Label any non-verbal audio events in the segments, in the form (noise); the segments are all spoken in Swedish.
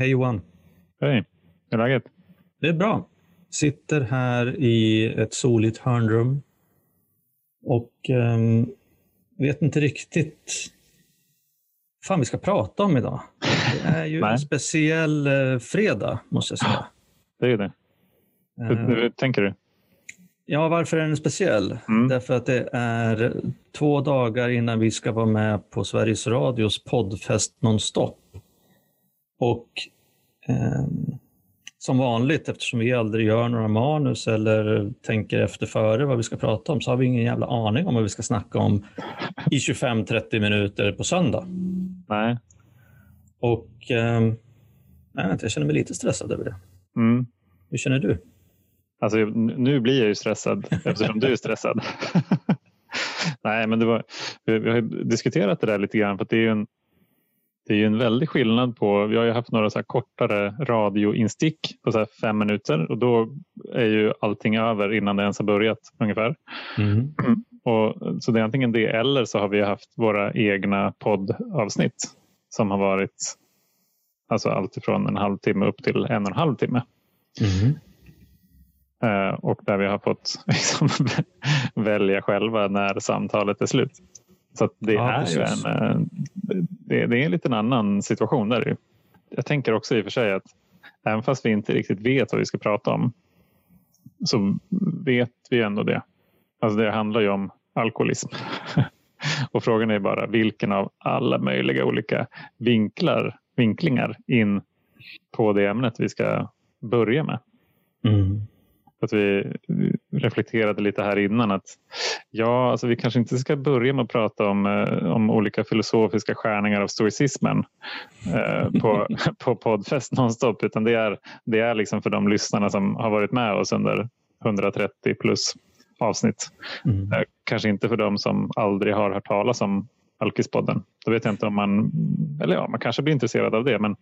Hej Johan. Hej, hur är läget? Det är bra. Sitter här i ett soligt hörnrum och um, vet inte riktigt vad fan vi ska prata om idag. Det är ju (laughs) en speciell uh, fredag, måste jag säga. Det är det. Hur, uh, hur tänker du? Ja, varför är den speciell? Mm. Därför att det är två dagar innan vi ska vara med på Sveriges Radios poddfest nonstop. Och eh, som vanligt, eftersom vi aldrig gör några manus eller tänker efter före vad vi ska prata om, så har vi ingen jävla aning om vad vi ska snacka om i 25-30 minuter på söndag. Nej. Och eh, nej, jag känner mig lite stressad över det. Mm. Hur känner du? Alltså, nu blir jag ju stressad eftersom du är stressad. (laughs) Nej, men det var, vi har diskuterat det där lite grann för det är ju en, det är ju en väldig skillnad på, vi har ju haft några så kortare radioinstick på så fem minuter och då är ju allting över innan det ens har börjat ungefär. Mm. Och, så det är antingen det eller så har vi haft våra egna poddavsnitt som har varit alltså allt ifrån en halvtimme upp till en och en halv timme. Mm. Uh, och där vi har fått (laughs) liksom, välja själva när samtalet är slut. Så det ja, är ju en, uh, det, det, är en liten annan situation där. Jag tänker också i och för sig att även fast vi inte riktigt vet vad vi ska prata om så vet vi ändå det. Alltså det handlar ju om alkoholism. (laughs) och frågan är bara vilken av alla möjliga olika vinklar, vinklingar in på det ämnet vi ska börja med. Mm att vi reflekterade lite här innan att ja, alltså vi kanske inte ska börja med att prata om, eh, om olika filosofiska skärningar av stoicismen eh, på, (laughs) på poddfest nonstop utan det är, det är liksom för de lyssnarna som har varit med oss under 130 plus avsnitt. Mm. Eh, kanske inte för de som aldrig har hört talas om Alkispodden. Då vet jag inte om man, eller ja, man kanske blir intresserad av det men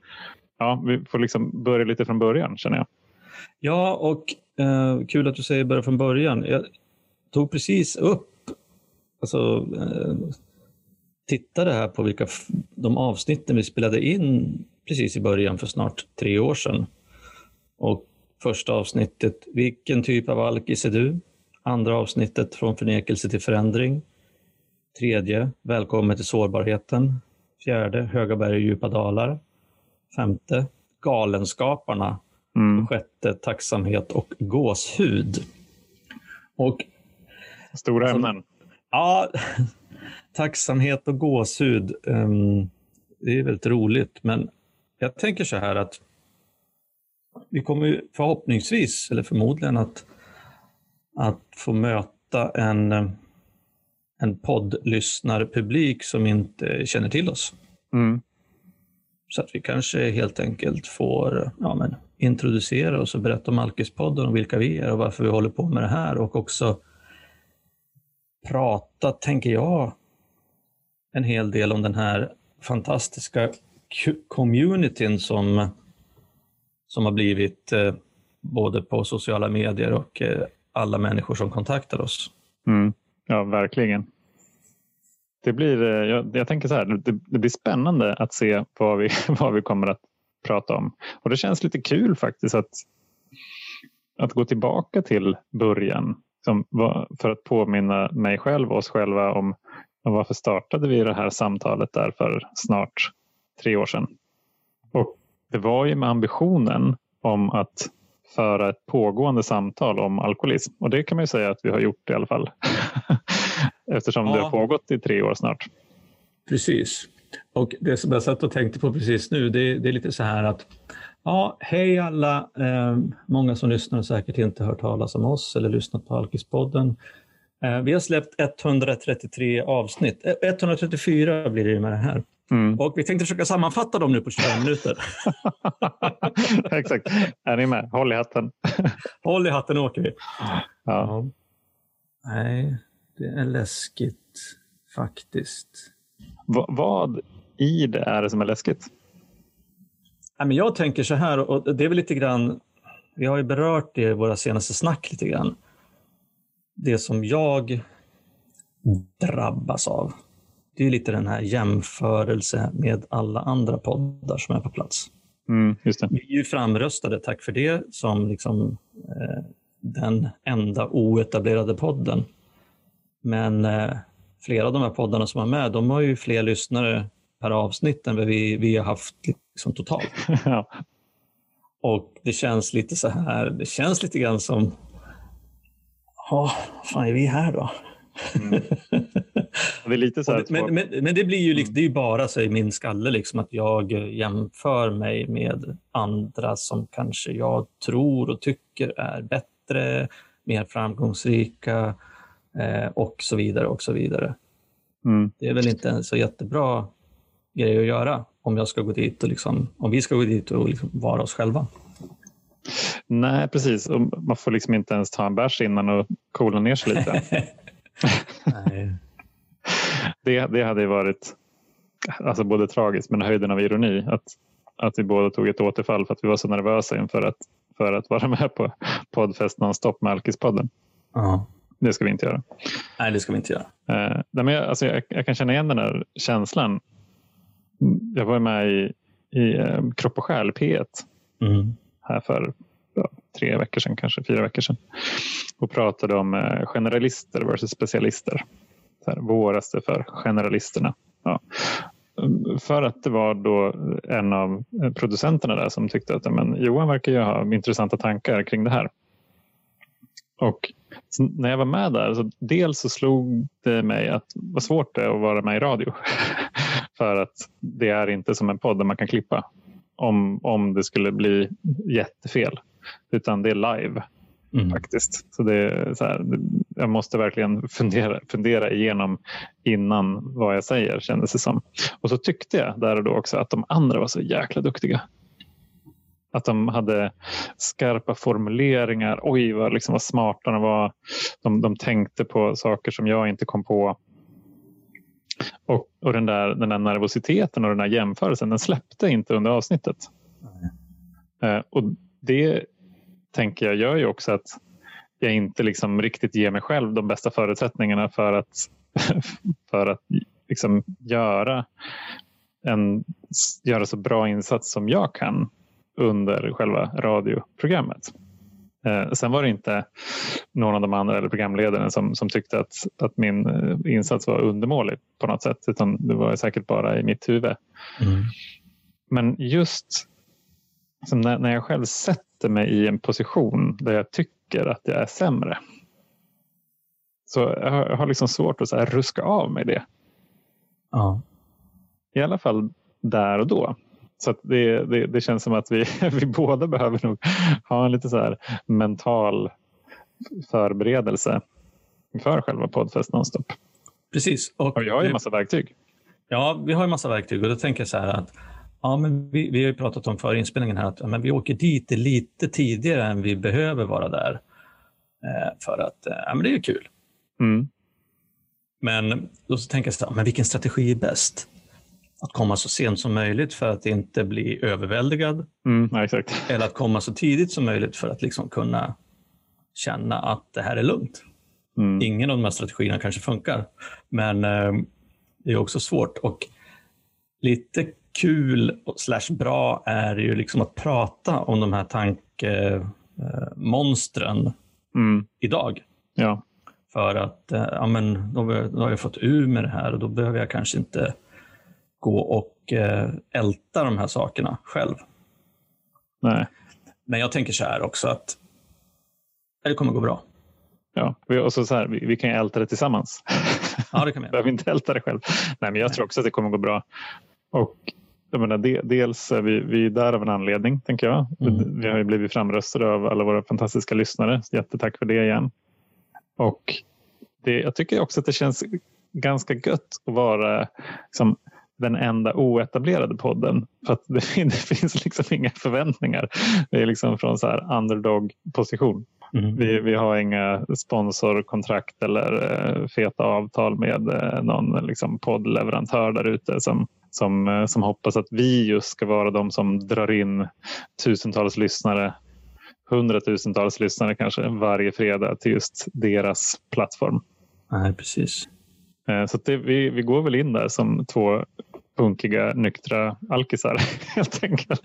ja, vi får liksom börja lite från början känner jag. Ja, och eh, kul att du säger börja från början. Jag tog precis upp, alltså eh, tittade här på vilka de avsnitten vi spelade in precis i början för snart tre år sedan. Och första avsnittet, vilken typ av alkis är du? Andra avsnittet, från förnekelse till förändring. Tredje, välkommen till sårbarheten. Fjärde, höga berg och djupa dalar. Femte, galenskaparna Mm. Sjätte, tacksamhet och gåshud. Och, Stora ämnen. Ja, (laughs) tacksamhet och gåshud. Um, det är väldigt roligt, men jag tänker så här att vi kommer förhoppningsvis, eller förmodligen, att, att få möta en, en poddlyssnarpublik som inte känner till oss. Mm. Så att vi kanske helt enkelt får ja, men, introducera oss och berätta om Alkispodden och vilka vi är och varför vi håller på med det här och också prata, tänker jag, en hel del om den här fantastiska communityn som, som har blivit eh, både på sociala medier och eh, alla människor som kontaktar oss. Mm. Ja, verkligen. Det blir, eh, jag, jag tänker så här, det, det, blir spännande att se vad vi, (laughs) vad vi kommer att prata om. Och det känns lite kul faktiskt att, att gå tillbaka till början som, för att påminna mig själv och oss själva om, om varför startade vi det här samtalet där för snart tre år sedan. Och det var ju med ambitionen om att föra ett pågående samtal om alkoholism. Och det kan man ju säga att vi har gjort i alla fall. (laughs) Eftersom ja. det har pågått i tre år snart. Precis. Och det som jag satt och tänkte på precis nu, det, det är lite så här att Ja, hej alla! Eh, många som lyssnar har säkert inte hört talas om oss eller lyssnat på Alkispodden. Eh, vi har släppt 133 avsnitt. 134 eh, blir det med det här. Mm. Och vi tänkte försöka sammanfatta dem nu på 25 minuter. (laughs) Exakt. Är ni med? Håll i hatten. Håll i hatten åker vi. Ja. ja. Nej, det är läskigt faktiskt. V vad i det är det som är läskigt? jag tänker så här, och det är väl lite grann, vi har ju berört det i våra senaste snack lite grann. Det som jag drabbas av, det är lite den här jämförelse med alla andra poddar som är på plats. Mm. Vi är ju framröstade, tack för det, som liksom, eh, den enda oetablerade podden. Men eh, flera av de här poddarna som är med, de har ju fler lyssnare per avsnitt än vad vi, vi har haft liksom, totalt. (laughs) ja. Och det känns lite så här, det känns lite grann som, ja, fan är vi här då? Mm. Det är lite så (laughs) det, men, men, men det blir ju liksom, det är bara så i min skalle liksom att jag jämför mig med andra som kanske jag tror och tycker är bättre, mer framgångsrika eh, och så vidare och så vidare. mm. Det är väl inte en så jättebra grej att göra om jag ska gå dit och liksom, om vi ska gå dit och liksom vara oss själva. Nej, precis. Och man får liksom inte ens ta en bärs innan och coola ner sig lite. (laughs) (laughs) Det, det hade ju varit alltså både tragiskt men höjden av ironi. Att, att vi båda tog ett återfall för att vi var så nervösa inför att, för att vara med på poddfest nonstop med Alkispodden. Ja. Det ska vi inte göra. Nej, det ska vi inte göra. Eh, men jag, alltså jag, jag kan känna igen den här känslan. Jag var med i, i eh, Kropp och själ P1 Mm. här för ja, tre veckor sedan, kanske fyra veckor sedan. Och pratade om eh, generalister versus specialister. Så här, våraste för generalisterna. Ja. För att det var då en av producenterna där som tyckte att men, Johan verkar ju ha intressanta tankar kring det här. Och så när jag var med där, så dels så slog det mig att vad svårt det är att vara med i radio. (laughs) För att det är inte som en podd där man kan klippa om, om det skulle bli jättefel. Utan det är live Mm. faktiskt. Så det så här, jag måste verkligen fundera, fundera igenom innan vad jag säger kändes det som. Och så tyckte jag där och då också att de andra var så jäkla duktiga. Att de hade skarpa formuleringar. Oj, vad, liksom, vad smarta de var. De, de tänkte på saker som jag inte kom på. Och, och den, där, den där nervositeten och den där jämförelsen, den släppte inte under avsnittet. Eh, och det tänker jag gör ju också att jag inte liksom riktigt ger mig själv de bästa förutsättningarna för att, (laughs) för att liksom göra en göra så bra insats som jag kan under själva radioprogrammet. Eh, sen var det inte någon av de andra eller programledarna som, som tyckte att, att min eh, insats var undermålig på något sätt utan det var säkert bara i mitt huvud. Mm. Men just som när, när jag själv sätter mig i en position där jag tycker att jag är sämre. Så jag har, jag har liksom svårt att så ruska av mig det. Ja. I alla fall där och då. Så det, det, det känns som att vi, (laughs) vi båda behöver nog ha en lite så mental förberedelse för själva poddfest nonstop. Precis. Och jag har ju en massa verktyg. Ja, vi har en massa verktyg och då tänker jag så här att ja, men vi, vi har ju pratat om före inspelningen här att ja, men vi åker dit lite tidigare än vi behöver vara där. Eh, för att eh, ja, men det är ju kul. Mm. Men då så tänker jag så här, men vilken strategi är bäst? Att komma så sent som möjligt för att inte bli överväldigad Mm, eller att komma så tidigt som möjligt för att liksom kunna känna att det här är lugnt. Mm. Ingen av de här strategierna kanske funkar, men eh, det är också svårt. Och lite kul och slash bra är ju liksom att prata om de här tankemonstren Mm. idag. Ja. För att eh, ja, men, då, då har jag fått ur med det här och då behöver jag kanske inte gå och eh, älta de här sakerna själv. Nej. Men jag tänker så här också att det kommer gå bra. Ja. Och så så här, vi, vi kan ju älta det tillsammans. Ja, det kan vi (laughs) behöver inte älta det själv. Nej, men jag tror också att det kommer gå bra. Och jag menar, de, dels är vi, vi är där av en anledning, tänker jag. Mm. Vi har ju blivit framröstade av alla våra fantastiska lyssnare. Jättetack för det igen. Och det, jag tycker också att det känns ganska gött att vara liksom, den enda oetablerade podden. För att det, (laughs) det finns liksom inga förväntningar. Det är liksom från så här underdog-position. Mm. Vi, vi har inga sponsorkontrakt eller eh, feta avtal med eh, någon liksom, poddleverantör där ute som, som, eh, som hoppas att vi just ska vara de som drar in tusentals lyssnare, hundratusentals lyssnare kanske varje fredag till just deras plattform. Nej, precis. Så det, vi, vi går väl in där som två punkiga, nyktra alkisar (laughs) helt enkelt.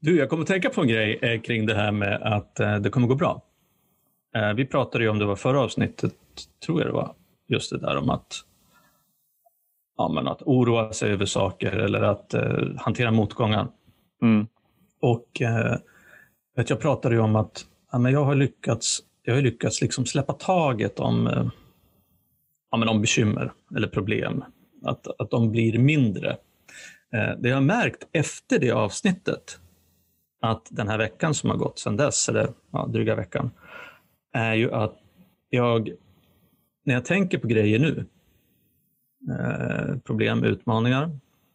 Du, jag kommer att tänka på en grej eh, kring det här med att eh, det kommer gå bra. Eh, vi pratade ju om det var förra avsnittet, tror jag det var, just det där om att, ja, men att oroa sig över saker eller att hantera motgångar. Mm. Och vet, jag pratade ju om att ja, men jag har lyckats, jag har lyckats liksom släppa taget om, ja, men om bekymmer eller problem. Att, att de blir mindre. Eh, det jag har märkt efter det avsnittet, att den här veckan som har gått sedan dess, eller ja, dryga veckan, är ju att jag, när jag tänker på grejer nu, eh, problem, utmaningar,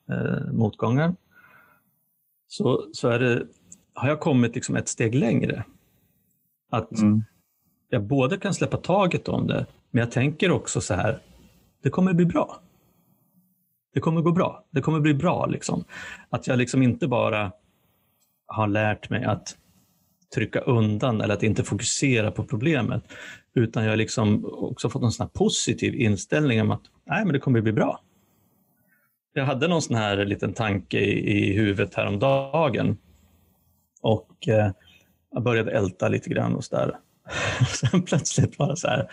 eh, motgångar, så, så är det, har jag kommit liksom ett steg längre. Att Mm. jag både kan släppa taget om det, men jag tänker också så här, det kommer bli bra. Det kommer gå bra. Det kommer bli bra. Liksom. Att jag liksom inte bara har lärt mig att trycka undan eller att inte fokusera på problemet, utan jag har liksom också fått en sån här positiv inställning om att nej, men det kommer bli bra. Jag hade någon sån här liten tanke i, i huvudet häromdagen och eh, jag började älta lite grann och så där. (laughs) Sen plötsligt bara så här,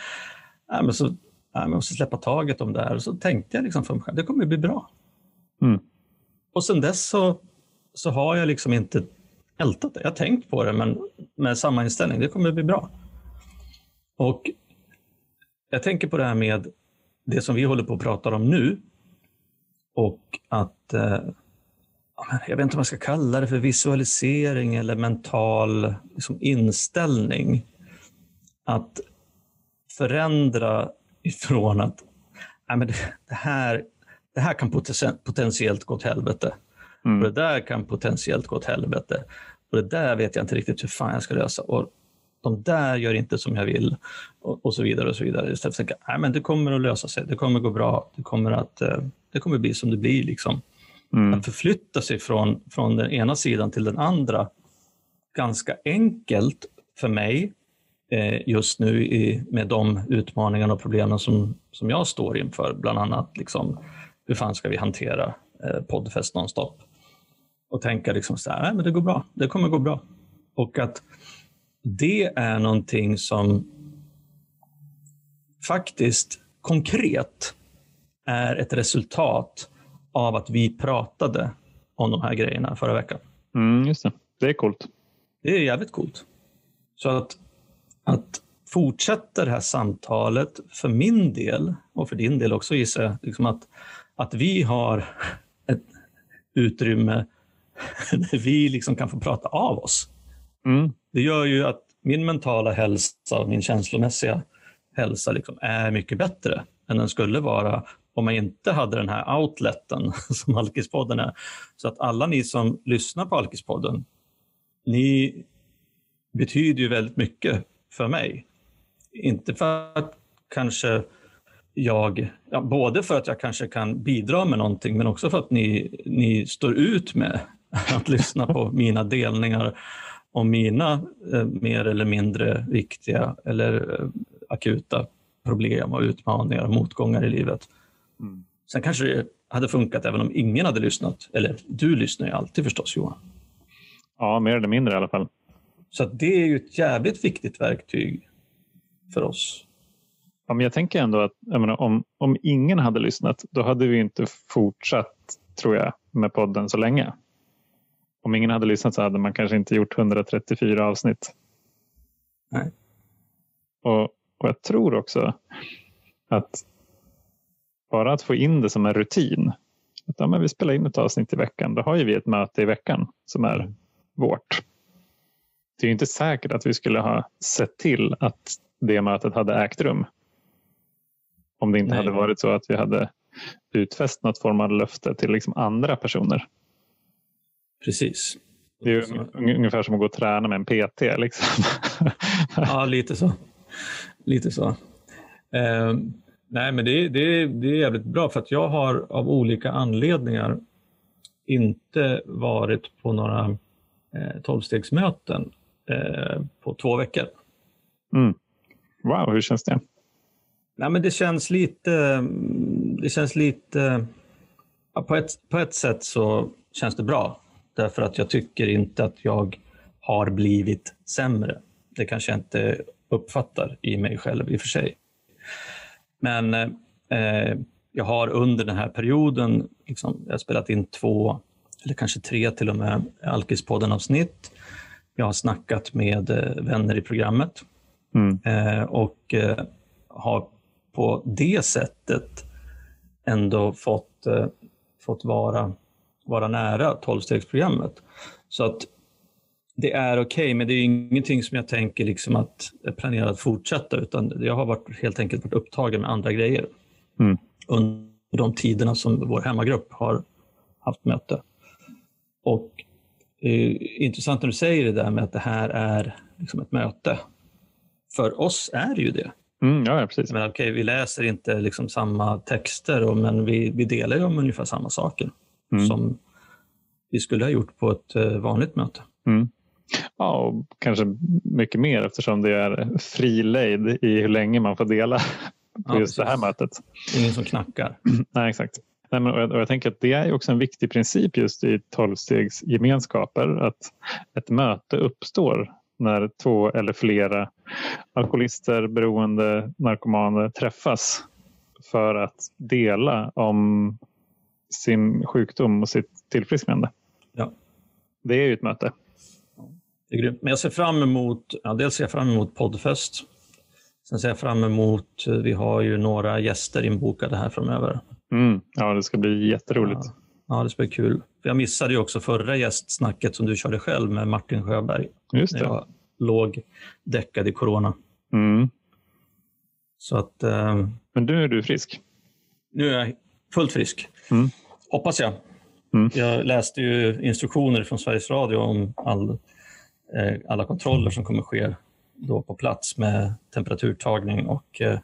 nej, men så, jag måste släppa taget om det här. Och så tänkte jag liksom för mig själv, det kommer bli bra. Mm. Och sen dess så, så har jag liksom inte ältat det. Jag har tänkt på det, men med samma inställning, det kommer bli bra. Och jag tänker på det här med det som vi håller på att prata om nu. Och att, eh, jag vet inte om jag ska kalla det för visualisering eller mental liksom, inställning. Att förändra ifrån att nej, men det, det, här, det här kan poten- potentiellt gå åt helvete. Mm. Och det där kan potentiellt gå åt helvete. Och det där vet jag inte riktigt hur fan jag ska lösa. Och de där gör inte som jag vill. Och, och så vidare. och så vidare. Istället för att tänka, nej men det kommer att lösa sig. Det kommer gå bra. Det kommer att eh, det kommer bli som det blir. Liksom. Mm. Att förflytta sig från, från den ena sidan till den andra. Ganska enkelt för mig just nu i, med de utmaningarna och problemen som, som jag står inför. Bland annat liksom, hur fan ska vi hantera eh, poddfest nonstop? Och tänka liksom så här, nej, men det går bra. Det kommer gå bra. Och att det är någonting som faktiskt konkret är ett resultat av att vi pratade om de här grejerna förra veckan. Mm, just det. Det är coolt. Det är jävligt coolt. Så att, att fortsätta det här samtalet för min del och för din del också gissar jag, liksom att, att vi har ett utrymme (laughs) där vi liksom kan få prata av oss. Mm. Det gör ju att min mentala hälsa och min känslomässiga hälsa liksom är mycket bättre än den skulle vara om man inte hade den här outleten (laughs) som Alkispodden är. Så att alla ni som lyssnar på Alkispodden, ni betyder ju väldigt mycket för mig. Inte för att kanske jag, ja, både för att jag kanske kan bidra med någonting, men också för att ni, ni står ut med (laughs) att lyssna på mina delningar om mina eh, mer eller mindre viktiga eller eh, akuta problem och utmaningar och motgångar i livet. Mm. Sen kanske det hade funkat även om ingen hade lyssnat. Eller du lyssnar ju alltid förstås Johan. Ja, mer eller mindre i alla fall. Så det är ju ett jävligt viktigt verktyg för oss. Ja, men jag tänker ändå att menar, om, om ingen hade lyssnat, då hade vi inte fortsatt, tror jag, med podden så länge. Om ingen hade lyssnat så hade man kanske inte gjort 134 avsnitt. Nej. Och, och jag tror också att bara att få in det som en rutin. Att, ja, men vi spelar in ett avsnitt i veckan. Då har ju vi ett möte i veckan som är Mm. vårt. Det är ju inte säkert att vi skulle ha sett till att det mötet hade ägt rum. Om det inte Nej. hade varit så att vi hade utfäst något form av löfte till liksom andra personer. Precis. Det är ju un- ungefär som att gå och träna med en PT. Liksom. (laughs) Ja, lite så. Lite så. Eh, nej, men det, det, det är jävligt bra för att jag har av olika anledningar inte varit på några eh, tolvstegsmöten på två veckor. Mm. Wow, hur känns det? Nej, men det känns lite... Det känns lite... Ja, på, ett, på ett sätt så känns det bra. Därför att jag tycker inte att jag har blivit sämre. Det kanske jag inte uppfattar i mig själv i och för sig. Men eh, jag har under den här perioden liksom, jag har spelat in två, eller kanske tre till och med, Alkispodden-avsnitt. Jag har snackat med eh, vänner i programmet Mm. eh, och eh, har på det sättet ändå fått, fått vara, vara nära tolvstegsprogrammet. Så att det är okej, okay, men det är ingenting som jag tänker liksom att jag planerar att fortsätta, utan jag har varit, helt enkelt varit upptagen med andra grejer Mm. under de tiderna som vår hemmagrupp har haft möte. Och intressant när du säger det där med att det här är liksom ett möte. För oss är det ju det. Mm, ja, precis. Men, okay, vi läser inte liksom samma texter, och, men vi, vi delar ju om ungefär samma saker Mm. som vi skulle ha gjort på ett eh, vanligt möte. Mm. Ja, och kanske mycket mer eftersom det är fri lejd i hur länge man får dela på Ja, just det här precis. mötet. Ingen som knackar. (clears throat) Nej, exakt. Nej, men, och, jag, och jag tänker att det är också en viktig princip just i tolvstegsgemenskaper att ett möte uppstår när två eller flera alkoholister, beroende, narkomaner träffas för att dela om sin sjukdom och sitt tillfrisknande. Ja. Det är ju ett möte. Det är grymt. Men jag ser fram emot, ja, dels ser jag fram emot poddfest. Sen ser jag fram emot, vi har ju några gäster inbokade här framöver. Mm. Ja, det ska bli jätteroligt. Ja, ja det ska bli kul. Jag missade ju också förra gästsnacket som du körde själv med Martin Sjöberg. Just När det. jag låg däckad i corona. Mm. Så att eh, Men nu är du frisk. nu är jag fullt frisk. Mm. Hoppas jag. Mm. Jag läste ju instruktioner från Sveriges Radio om all, eh, alla kontroller som kommer ske då på plats med temperaturtagning och eh,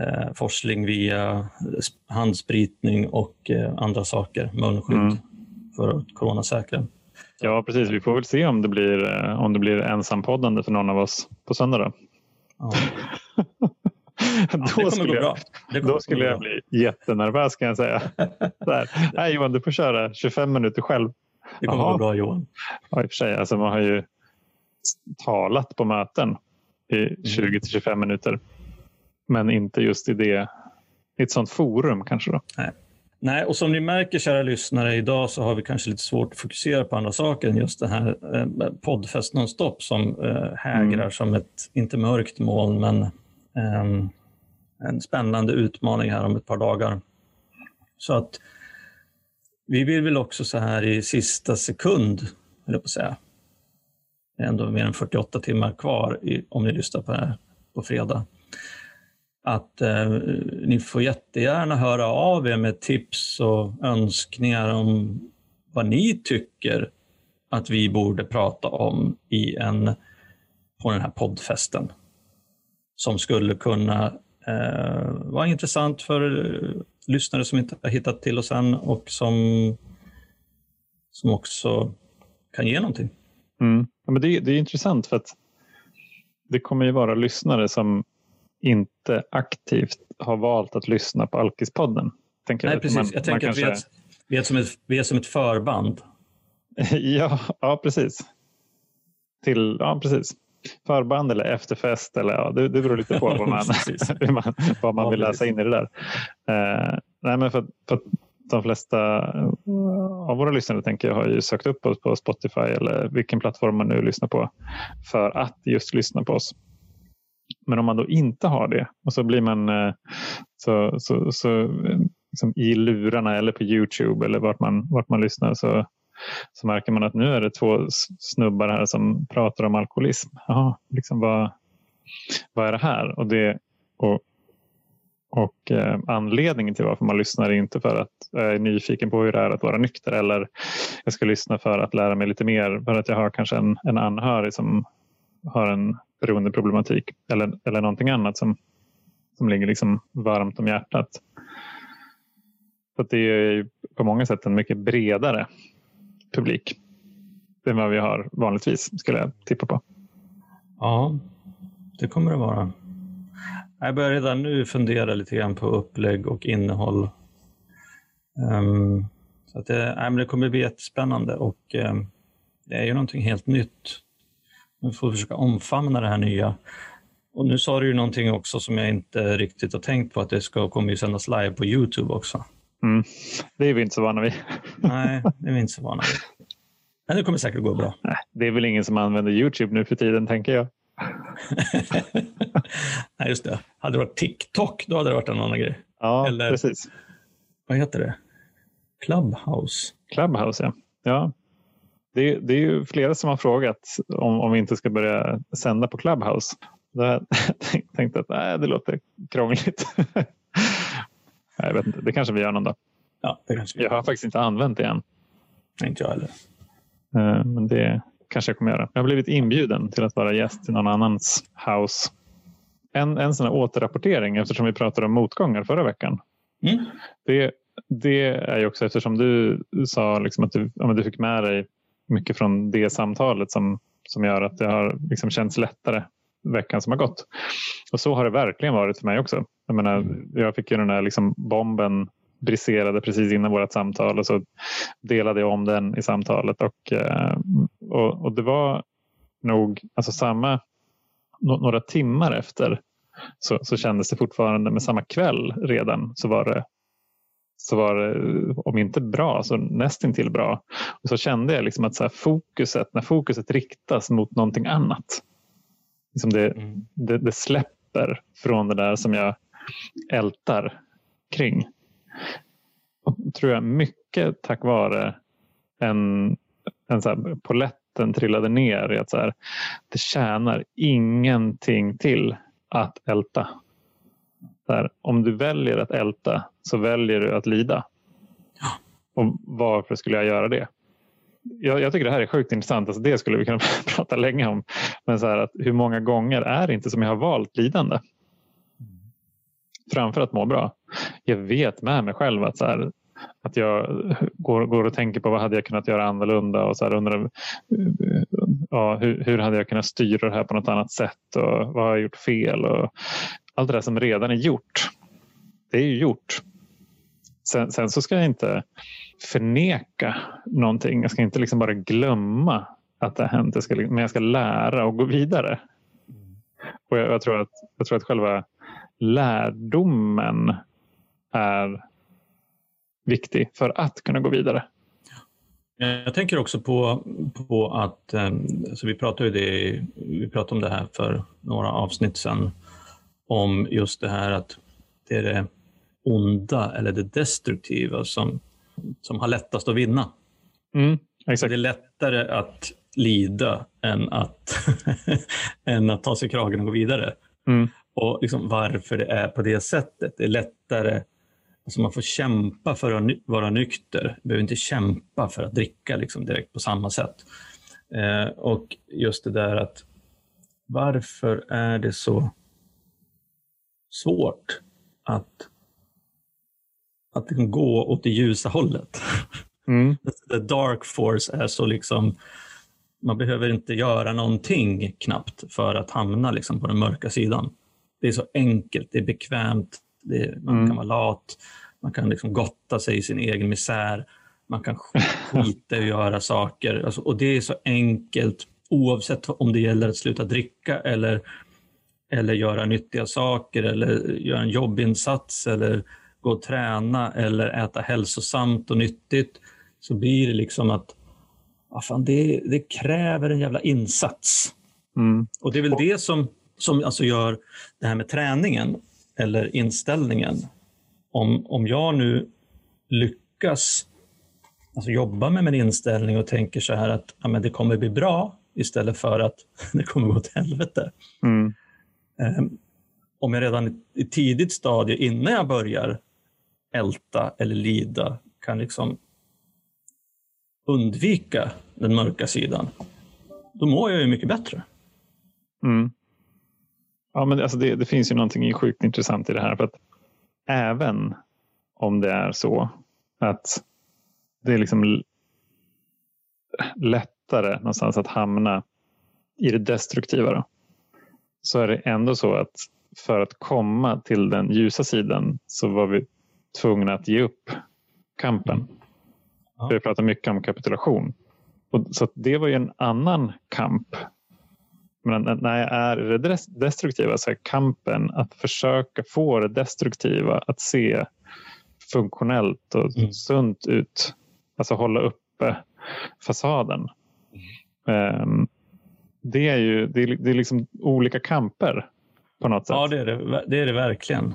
eh, forsling via sp- handspritning och eh, andra saker, munskydd Mm. för att coronasäkra. Ja, precis. Vi får väl se om det blir, eh, om det blir ensampoddande för någon av oss på söndag. Då, Ja. (laughs) Ja, då kommer skulle, jag, då skulle jag bli jättenervös kan jag säga. (laughs) Nej Johan, du får köra 25 minuter själv. Det kommer Jaha. gå bra Johan. Ja, i och för sig, alltså man har ju talat på möten Mm. i 20 till 25 minuter. Men inte just i det i ett sånt forum kanske. då. Nej, och som ni märker kära lyssnare, idag så har vi kanske lite svårt att fokusera på andra saker än just det här eh, poddfest nonstop som eh, hägrar Mm. som ett, inte mörkt moln, men ehm, en spännande utmaning här om ett par dagar. Så att vi vill väl också så här i sista sekund, höll jag på att säga, det är ändå mer än 48 timmar kvar i, om ni lyssnar på det här på fredag, att eh, ni får jättegärna höra av er med tips och önskningar om vad ni tycker att vi borde prata om i en, på den här poddfesten. Som skulle kunna eh, vara intressant för lyssnare som inte har hittat till oss än och som, som också kan ge någonting. Mm. Ja, men det, det är intressant för att det kommer ju vara lyssnare som inte aktivt har valt att lyssna på Alkispodden. Tänker Nej, att precis. man- jag tänker att vi är, kanske- ett, vi, är som ett, vi är som ett förband. (laughs) ja, ja, precis. Till, ja, precis. Förband eller efterfest. Eller, ja, det, det beror lite på vad man, (laughs) (laughs) hur man, vad man vill läsa in i det där. Eh, nej, men för, för att de flesta eh, av våra lyssnare tänker jag har ju sökt upp oss på Spotify eller vilken plattform man nu lyssnar på för att just lyssna på oss. Men om man då inte har det och så blir man eh, så, så, så eh, liksom i lurarna eller på Youtube eller vart man, vart man lyssnar så, så märker man att nu är det två snubbar här som pratar om alkoholism. Jaha, liksom vad, vad är det här? Och, det, och, och eh, anledningen till varför man lyssnar är inte för att jag är nyfiken på hur det är att vara nykter eller jag ska lyssna för att lära mig lite mer för att jag har kanske en, en anhörig som har en beroendeproblematik eller, eller någonting annat som, som ligger liksom varmt om hjärtat. Så att det är på många sätt en mycket bredare publik än vad vi har vanligtvis skulle jag tippa på. Ja, det kommer det vara. Jag börjar redan nu fundera lite grann på upplägg och innehåll. Um, så att det, nej, men det kommer bli jättespännande och um, det är ju någonting helt nytt. Vi får försöka omfamna det här nya. Och nu sa du ju någonting också som jag inte riktigt har tänkt på, att det ska kommer ju sändas live på Youtube också. Mm. Det är vi inte så vana vid. (laughs) Nej, det är vi inte så vana vid. Men det kommer säkert gå bra. Nej, det är väl ingen som använder Youtube nu för tiden, tänker jag. (laughs) Nej, just det. Hade det varit TikTok, då hade det varit en annan grej. Ja, Eller, precis. Vad heter det? Clubhouse? Clubhouse, ja. ja. Det, är, det är ju flera som har frågat om, om vi inte ska börja sända på Clubhouse. Har jag (laughs) tänkt att nej, det låter krångligt. (laughs) jag vet inte, det kanske vi gör någon dag. Ja, det kanske Jag har faktiskt inte använt det än. Inte jag heller. Eh, men det kanske jag kommer göra. Jag har blivit inbjuden till att vara gäst i någon annans house. En, en sån här återrapportering eftersom vi pratade om motgångar förra veckan. Mm. Det, det är ju också eftersom du sa liksom att du, ja, du fick med dig mycket från det samtalet som, som gör att det har liksom känts lättare veckan som har gått. Och så har det verkligen varit för mig också. Jag, menar, jag fick ju den här liksom bomben briserade precis innan vårt samtal och så delade jag om den i samtalet. Och, eh, och, och det var nog alltså samma, några timmar efter så, så kändes det fortfarande, med samma kväll redan så var det så var det, om inte bra, så nästintill bra. Och så kände jag liksom att så fokuset, när fokuset riktas mot någonting annat, liksom det, mm. det, det, släpper från det där som jag ältar kring. Och, tror jag mycket tack vare en, en så här, poletten trillade ner i att så här, det tjänar ingenting till att älta. Där, om du väljer att älta så väljer du att lida. Och varför skulle jag göra det? Jag, jag, tycker det här är sjukt intressant. Alltså det skulle vi kunna (laughs) prata länge om. Men så att hur många gånger är det inte som jag har valt lidande? Framför att må bra. Jag vet med mig själv att, så här, att jag går, går och tänker på vad hade jag kunnat göra annorlunda och så här, undrar ja, hur, hur hade jag kunnat styra det här på något annat sätt och vad har jag gjort fel? Och allt det där som redan är gjort. Det är ju gjort. Sen, sen, så ska jag inte förneka någonting. Jag ska inte liksom bara glömma att det har hänt. Jag ska, men jag ska lära och gå vidare. Och jag, jag, tror att, jag tror att själva lärdomen är viktig för att kunna gå vidare. Jag tänker också på, på att, alltså vi pratade, det, vi pratade om det här för några avsnitt sedan, om just det här att det är det onda eller det destruktiva som, som har lättast att vinna. Mm, exakt. Det är lättare att lida än att, (laughs) än att ta sig i kragen och gå vidare. Mm. Och liksom varför det är på det sättet. Det är lättare, alltså man får kämpa för att vara nykter. Man behöver inte kämpa för att dricka liksom direkt på samma sätt. Eh, och just det där att varför är det så svårt att, att liksom gå åt det ljusa hållet. Mm. (laughs) The dark force är så liksom, man behöver inte göra någonting knappt för att hamna liksom på den mörka sidan. Det är så enkelt, det är bekvämt, det är, man mm. kan vara lat, man kan liksom gotta sig i sin egen misär, man kan skita att göra saker. Alltså, och det är så enkelt oavsett om det gäller att sluta dricka eller eller göra nyttiga saker eller göra en jobbinsats eller gå och träna eller äta hälsosamt och nyttigt så blir det liksom att fan, det, det kräver en jävla insats. Mm. Och det är väl det som, som alltså gör det här med träningen eller inställningen. Om, om jag nu lyckas alltså jobba med min inställning och tänker så här att ja, men det kommer bli bra istället för att (laughs) det kommer gå åt helvete. Mm. Ehm, om jag redan i tidigt stadie innan jag börjar älta eller lida kan liksom undvika den mörka sidan, då mår jag ju mycket bättre. Mm. Ja, men alltså det, det, finns ju någonting sjukt intressant i det här. för att Även om det är så att det är liksom lättare någonstans att hamna i det destruktiva. Då så är det ändå så att för att komma till den ljusa sidan så var vi tvungna att ge upp kampen. Ja. Vi pratar mycket om kapitulation. Och, så det var ju en annan kamp. Men när jag är i det destruktiva så är kampen att försöka få det destruktiva att se funktionellt och Mm. sunt ut. Alltså hålla uppe fasaden. Ehm, det är ju det är, det är liksom olika kamper på något sätt. Ja, det är det, det är det verkligen.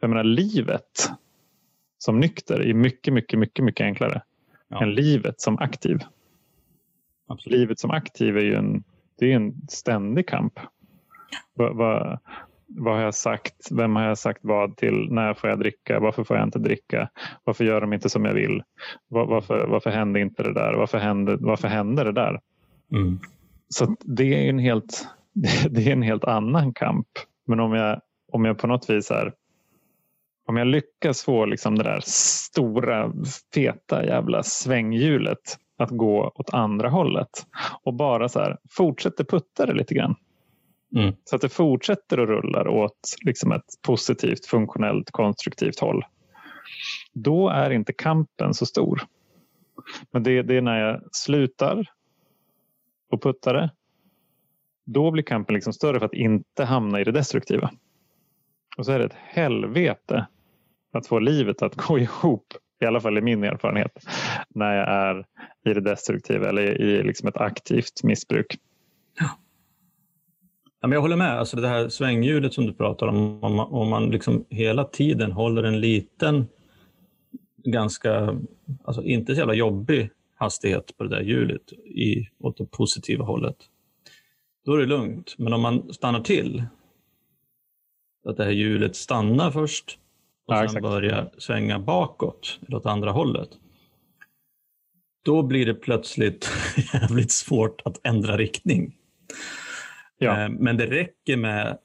Jag menar livet som nykter är mycket, mycket, mycket, mycket enklare Ja. än livet som aktiv. Absolut. Livet som aktiv är ju en, det är en ständig kamp. Vad, vad, vad har jag sagt? Vem har jag sagt vad till? När får jag dricka? Varför får jag inte dricka? Varför gör de inte som jag vill? Var, varför, varför hände inte det där? Varför hände, varför hände det där? Mm. Så det är en helt, (laughs) det är en helt annan kamp. Men om jag, om jag på något vis är om jag lyckas få liksom det där stora, feta jävla svänghjulet att gå åt andra hållet och bara så här, fortsätter putta det lite grann. Mm. Så att det fortsätter att rulla åt liksom ett positivt, funktionellt, konstruktivt håll. Då är inte kampen så stor. Men det, det är när jag slutar och puttar det. Då blir kampen liksom större för att inte hamna i det destruktiva. Och så är det ett helvete att få livet att (laughs) gå ihop, i alla fall i min erfarenhet, när jag är i det destruktiva eller i liksom ett aktivt missbruk. Ja, men jag håller med. Alltså det här svänghjulet som du pratar om, om man, om man liksom hela tiden håller en liten, ganska, alltså inte så jävla jobbig hastighet på det där hjulet i, åt det positiva hållet, då är det lugnt. Men om man stannar till, att det här hjulet stannar först och Ja, sen börjar svänga bakåt, eller åt andra hållet, då blir det plötsligt (laughs) jävligt svårt att ändra riktning. Ja, Eh, Men det räcker med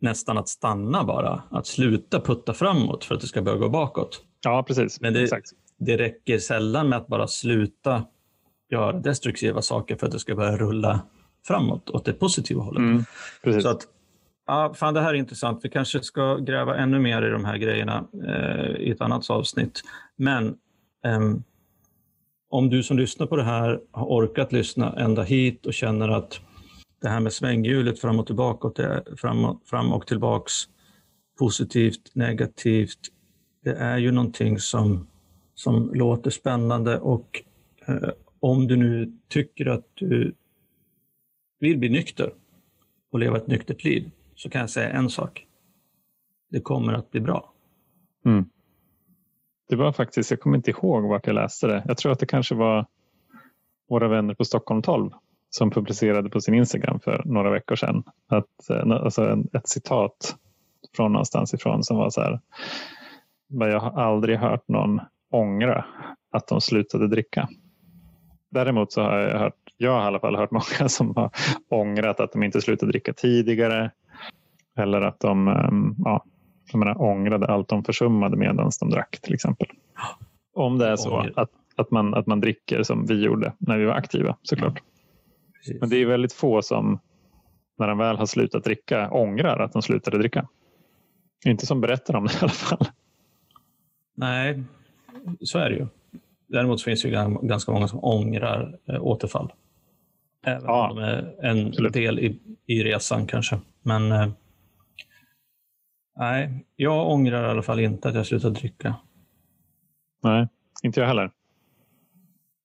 nästan att stanna bara, att sluta putta framåt för att det ska börja gå bakåt. ja precis. Men det. Det räcker sällan med att bara sluta göra destruktiva saker för att det ska börja rulla framåt åt det positiva hållet. Mm. Så att, ja, fan det här är intressant. Vi kanske ska gräva ännu mer i de här grejerna eh, i ett annat avsnitt. Men ehm, om du som lyssnar på det här har orkat lyssna ända hit och känner att det här med svänghjulet fram och tillbaka, det är fram, och, fram och tillbaks, positivt, negativt, det är ju någonting som, som låter spännande och eh, om du nu tycker att du vill bli nykter och leva ett nyktert liv så kan jag säga en sak. Det kommer att bli bra. Mm. Det var faktiskt, jag kommer inte ihåg vart jag läste det. Jag tror att det kanske var våra vänner på Stockholm 12 som publicerade på sin Instagram för några veckor sedan. Att, eh, alltså ett citat från någonstans ifrån som var så här. "Men Jag har aldrig hört någon ångra att de slutade dricka. Däremot så har jag hört, jag har i alla fall hört många som har ångrat att de inte slutade dricka tidigare. Eller att de ehm, ja, jag menar, ångrade allt de försummade medan de drack till exempel. Om det är så att, att, man, att man dricker som vi gjorde när vi var aktiva såklart. Precis. Men det är väldigt få som när de väl har slutat dricka ångrar att de slutade dricka. Inte som berättar om det i alla fall. Nej, så är det ju. Däremot finns det ju gan- ganska många som ångrar eh, återfall. Även Ja, om de är en absolut. del i, i resan kanske. Men eh, nej, jag ångrar i alla fall inte att jag slutade dricka. Nej, inte jag heller.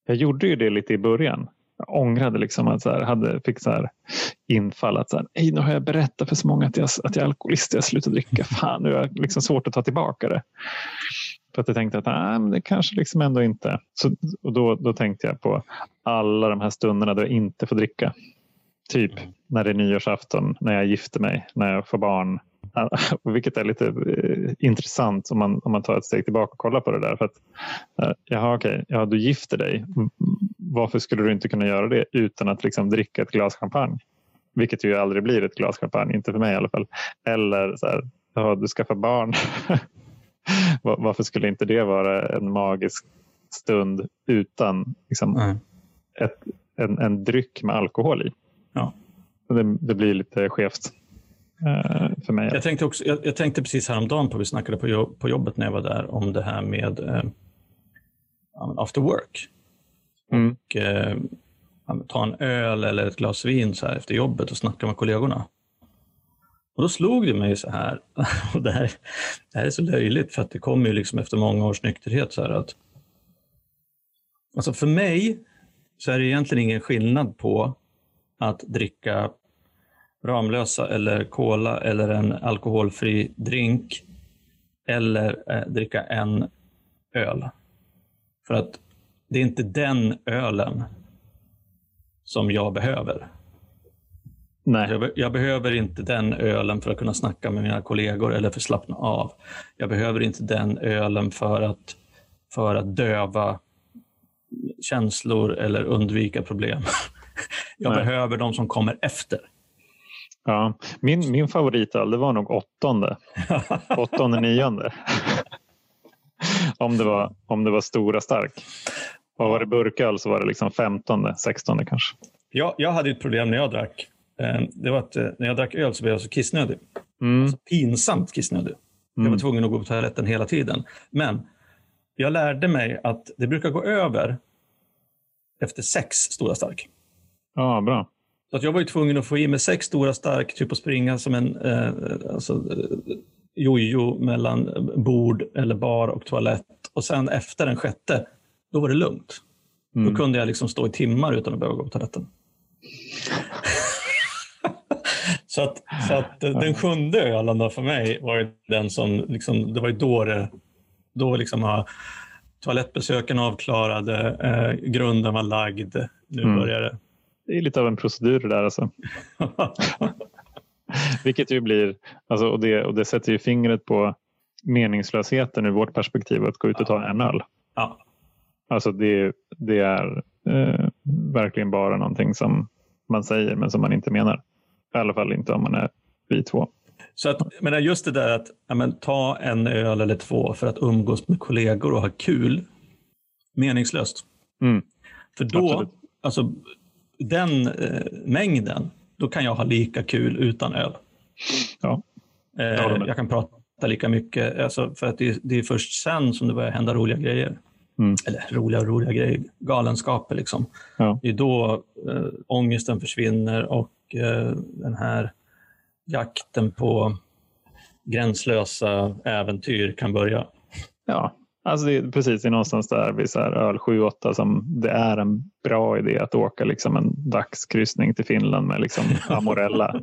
Jag gjorde ju det lite i början. Jag ångrade liksom att så här, hade, fick så här infall att så här, "Ej, nu har jag berättat för så många att jag, att jag är alkoholist jag slutar dricka. Fan, nu är det liksom svårt att ta tillbaka det. För att jag tänkte att nej, men det kanske liksom ändå inte. Så, och då, då tänkte jag på alla de här stunderna då jag inte får dricka. Typ när det är nyårsafton, när jag gifter mig, när jag får barn. (laughs) Vilket är lite eh, intressant om man, om man tar ett steg tillbaka och kollar på det där. För att, eh, jaha, okej, ja, du gifter dig. Mm, Varför skulle du inte kunna göra det utan att liksom dricka ett glas champagne? Vilket ju aldrig blir ett glas champagne, inte för mig i alla fall. Eller så här, ja, du skaffar barn. (laughs) (laughs) Va- Varför skulle inte det vara en magisk stund utan liksom, ett, en, en dryck med alkohol i? Ja. Det, det blir lite skevt eh, för mig. Jag tänkte, också, jag, jag tänkte precis häromdagen på, vi snackade på, jobb, på jobbet när jag var där, om det här med eh, after work. Mm. Och, eh, ta en öl eller ett glas vin så här efter jobbet och snacka med kollegorna. Och då slog det mig så här, (laughs) och det här, det här är så löjligt för att det kommer ju liksom efter många års nykterhet så här att Alltså för mig så är det egentligen ingen skillnad på att dricka Ramlösa eller Cola eller en alkoholfri drink eller eh, dricka en öl. För att det är inte den ölen som jag behöver. Nej. Jag, be jag, behöver inte den ölen för att kunna snacka med mina kollegor eller för att slappna av. Jag behöver inte den ölen för att, för att döva känslor eller undvika problem. (laughs) Jag Nej. behöver de som kommer efter. Ja, min, min favoritöl det var nog åttonde. (laughs) Åttonde, nionde. om, det var, om det var stora stark. Och var det burköl så var det liksom femtonde, sextonde kanske. Jag, jag hade ett problem när jag drack. Eh, Det var att eh, när jag drack öl så blev jag så kissnödig. Mm. Så pinsamt kissnödig. Jag var Mm. tvungen att gå på toaletten hela tiden. Men jag lärde mig att det brukar gå över efter sex stora stark. Ja, bra. Så att jag var ju tvungen att få i mig sex stora stark, typ att springa som en eh, alltså, eh, jojo mellan bord eller bar och toalett. Och sen efter den sjätte, då var det lugnt. Mm. Då kunde jag liksom stå i timmar utan att behöva gå på toaletten. Så att, så att den sjunde ölen då för mig var den som, liksom, det var ju då det, då liksom har toalettbesöken avklarade, eh, grunden var lagd, nu Mm. börjar det. Det är lite av en procedur det där alltså. (laughs) Vilket ju blir, alltså, och, det, och det sätter ju fingret på meningslösheten ur vårt perspektiv att gå ut och ta en öl. ja. Alltså det, det är eh, verkligen bara någonting som man säger men som man inte menar. I alla fall inte om man är vi två. Så att, men just det där att ja, men, ta en öl eller två för att umgås med kollegor och ha kul. Meningslöst. Mm. För då, Absolut. alltså den eh, mängden, då kan jag ha lika kul utan öl. Ja. Eh, Jag jag kan prata lika mycket, alltså, för att det, det är först sen som det börjar hända roliga grejer. Mm. Eller roliga och roliga grejer, galenskaper liksom. Ja. Det är då eh, ångesten försvinner och den här jakten på gränslösa äventyr kan börja. Ja, alltså det är precis det är någonstans där vid så här öl 7-8 som det är en bra idé att åka liksom en dagskryssning till Finland med liksom (laughs) Amorella.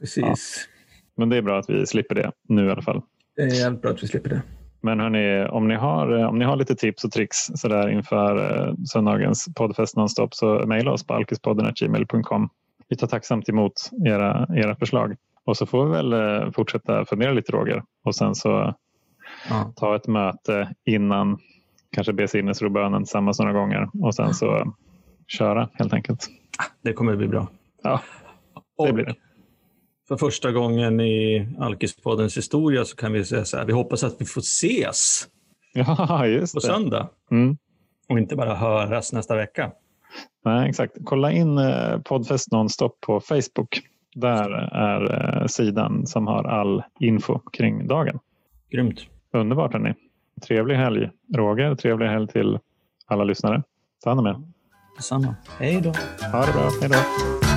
Precis. Men det är bra att vi slipper det nu i alla fall. Det är jävligt bra att vi slipper det. Men hörni, om ni har, eh, om ni har lite tips och tricks så där inför eh, söndagens poddfest nonstop så mejla oss på alkispodden.gmail.com. Vi tar tacksamt emot era, era förslag. Och så får vi väl eh, fortsätta fundera lite Roger och sen så Ja. ta ett möte innan, kanske be sinnesrobönen tillsammans några gånger och sen så köra helt enkelt. Det kommer att bli bra. Ja, Och blir det. För första gången i Alkispoddens historia så kan vi säga så här, vi hoppas att vi får ses (laughs) ja just på det. söndag Mm. och inte bara höras nästa vecka. Nej, exakt. Kolla in eh, Poddfest Nonstop på Facebook. Där är eh, sidan som har all info kring dagen. Grymt. Underbart hörni. Trevlig helg Roger. Trevlig helg till alla lyssnare. Ta hand om er. Detsamma. Hej då. Ha det bra. Hej då.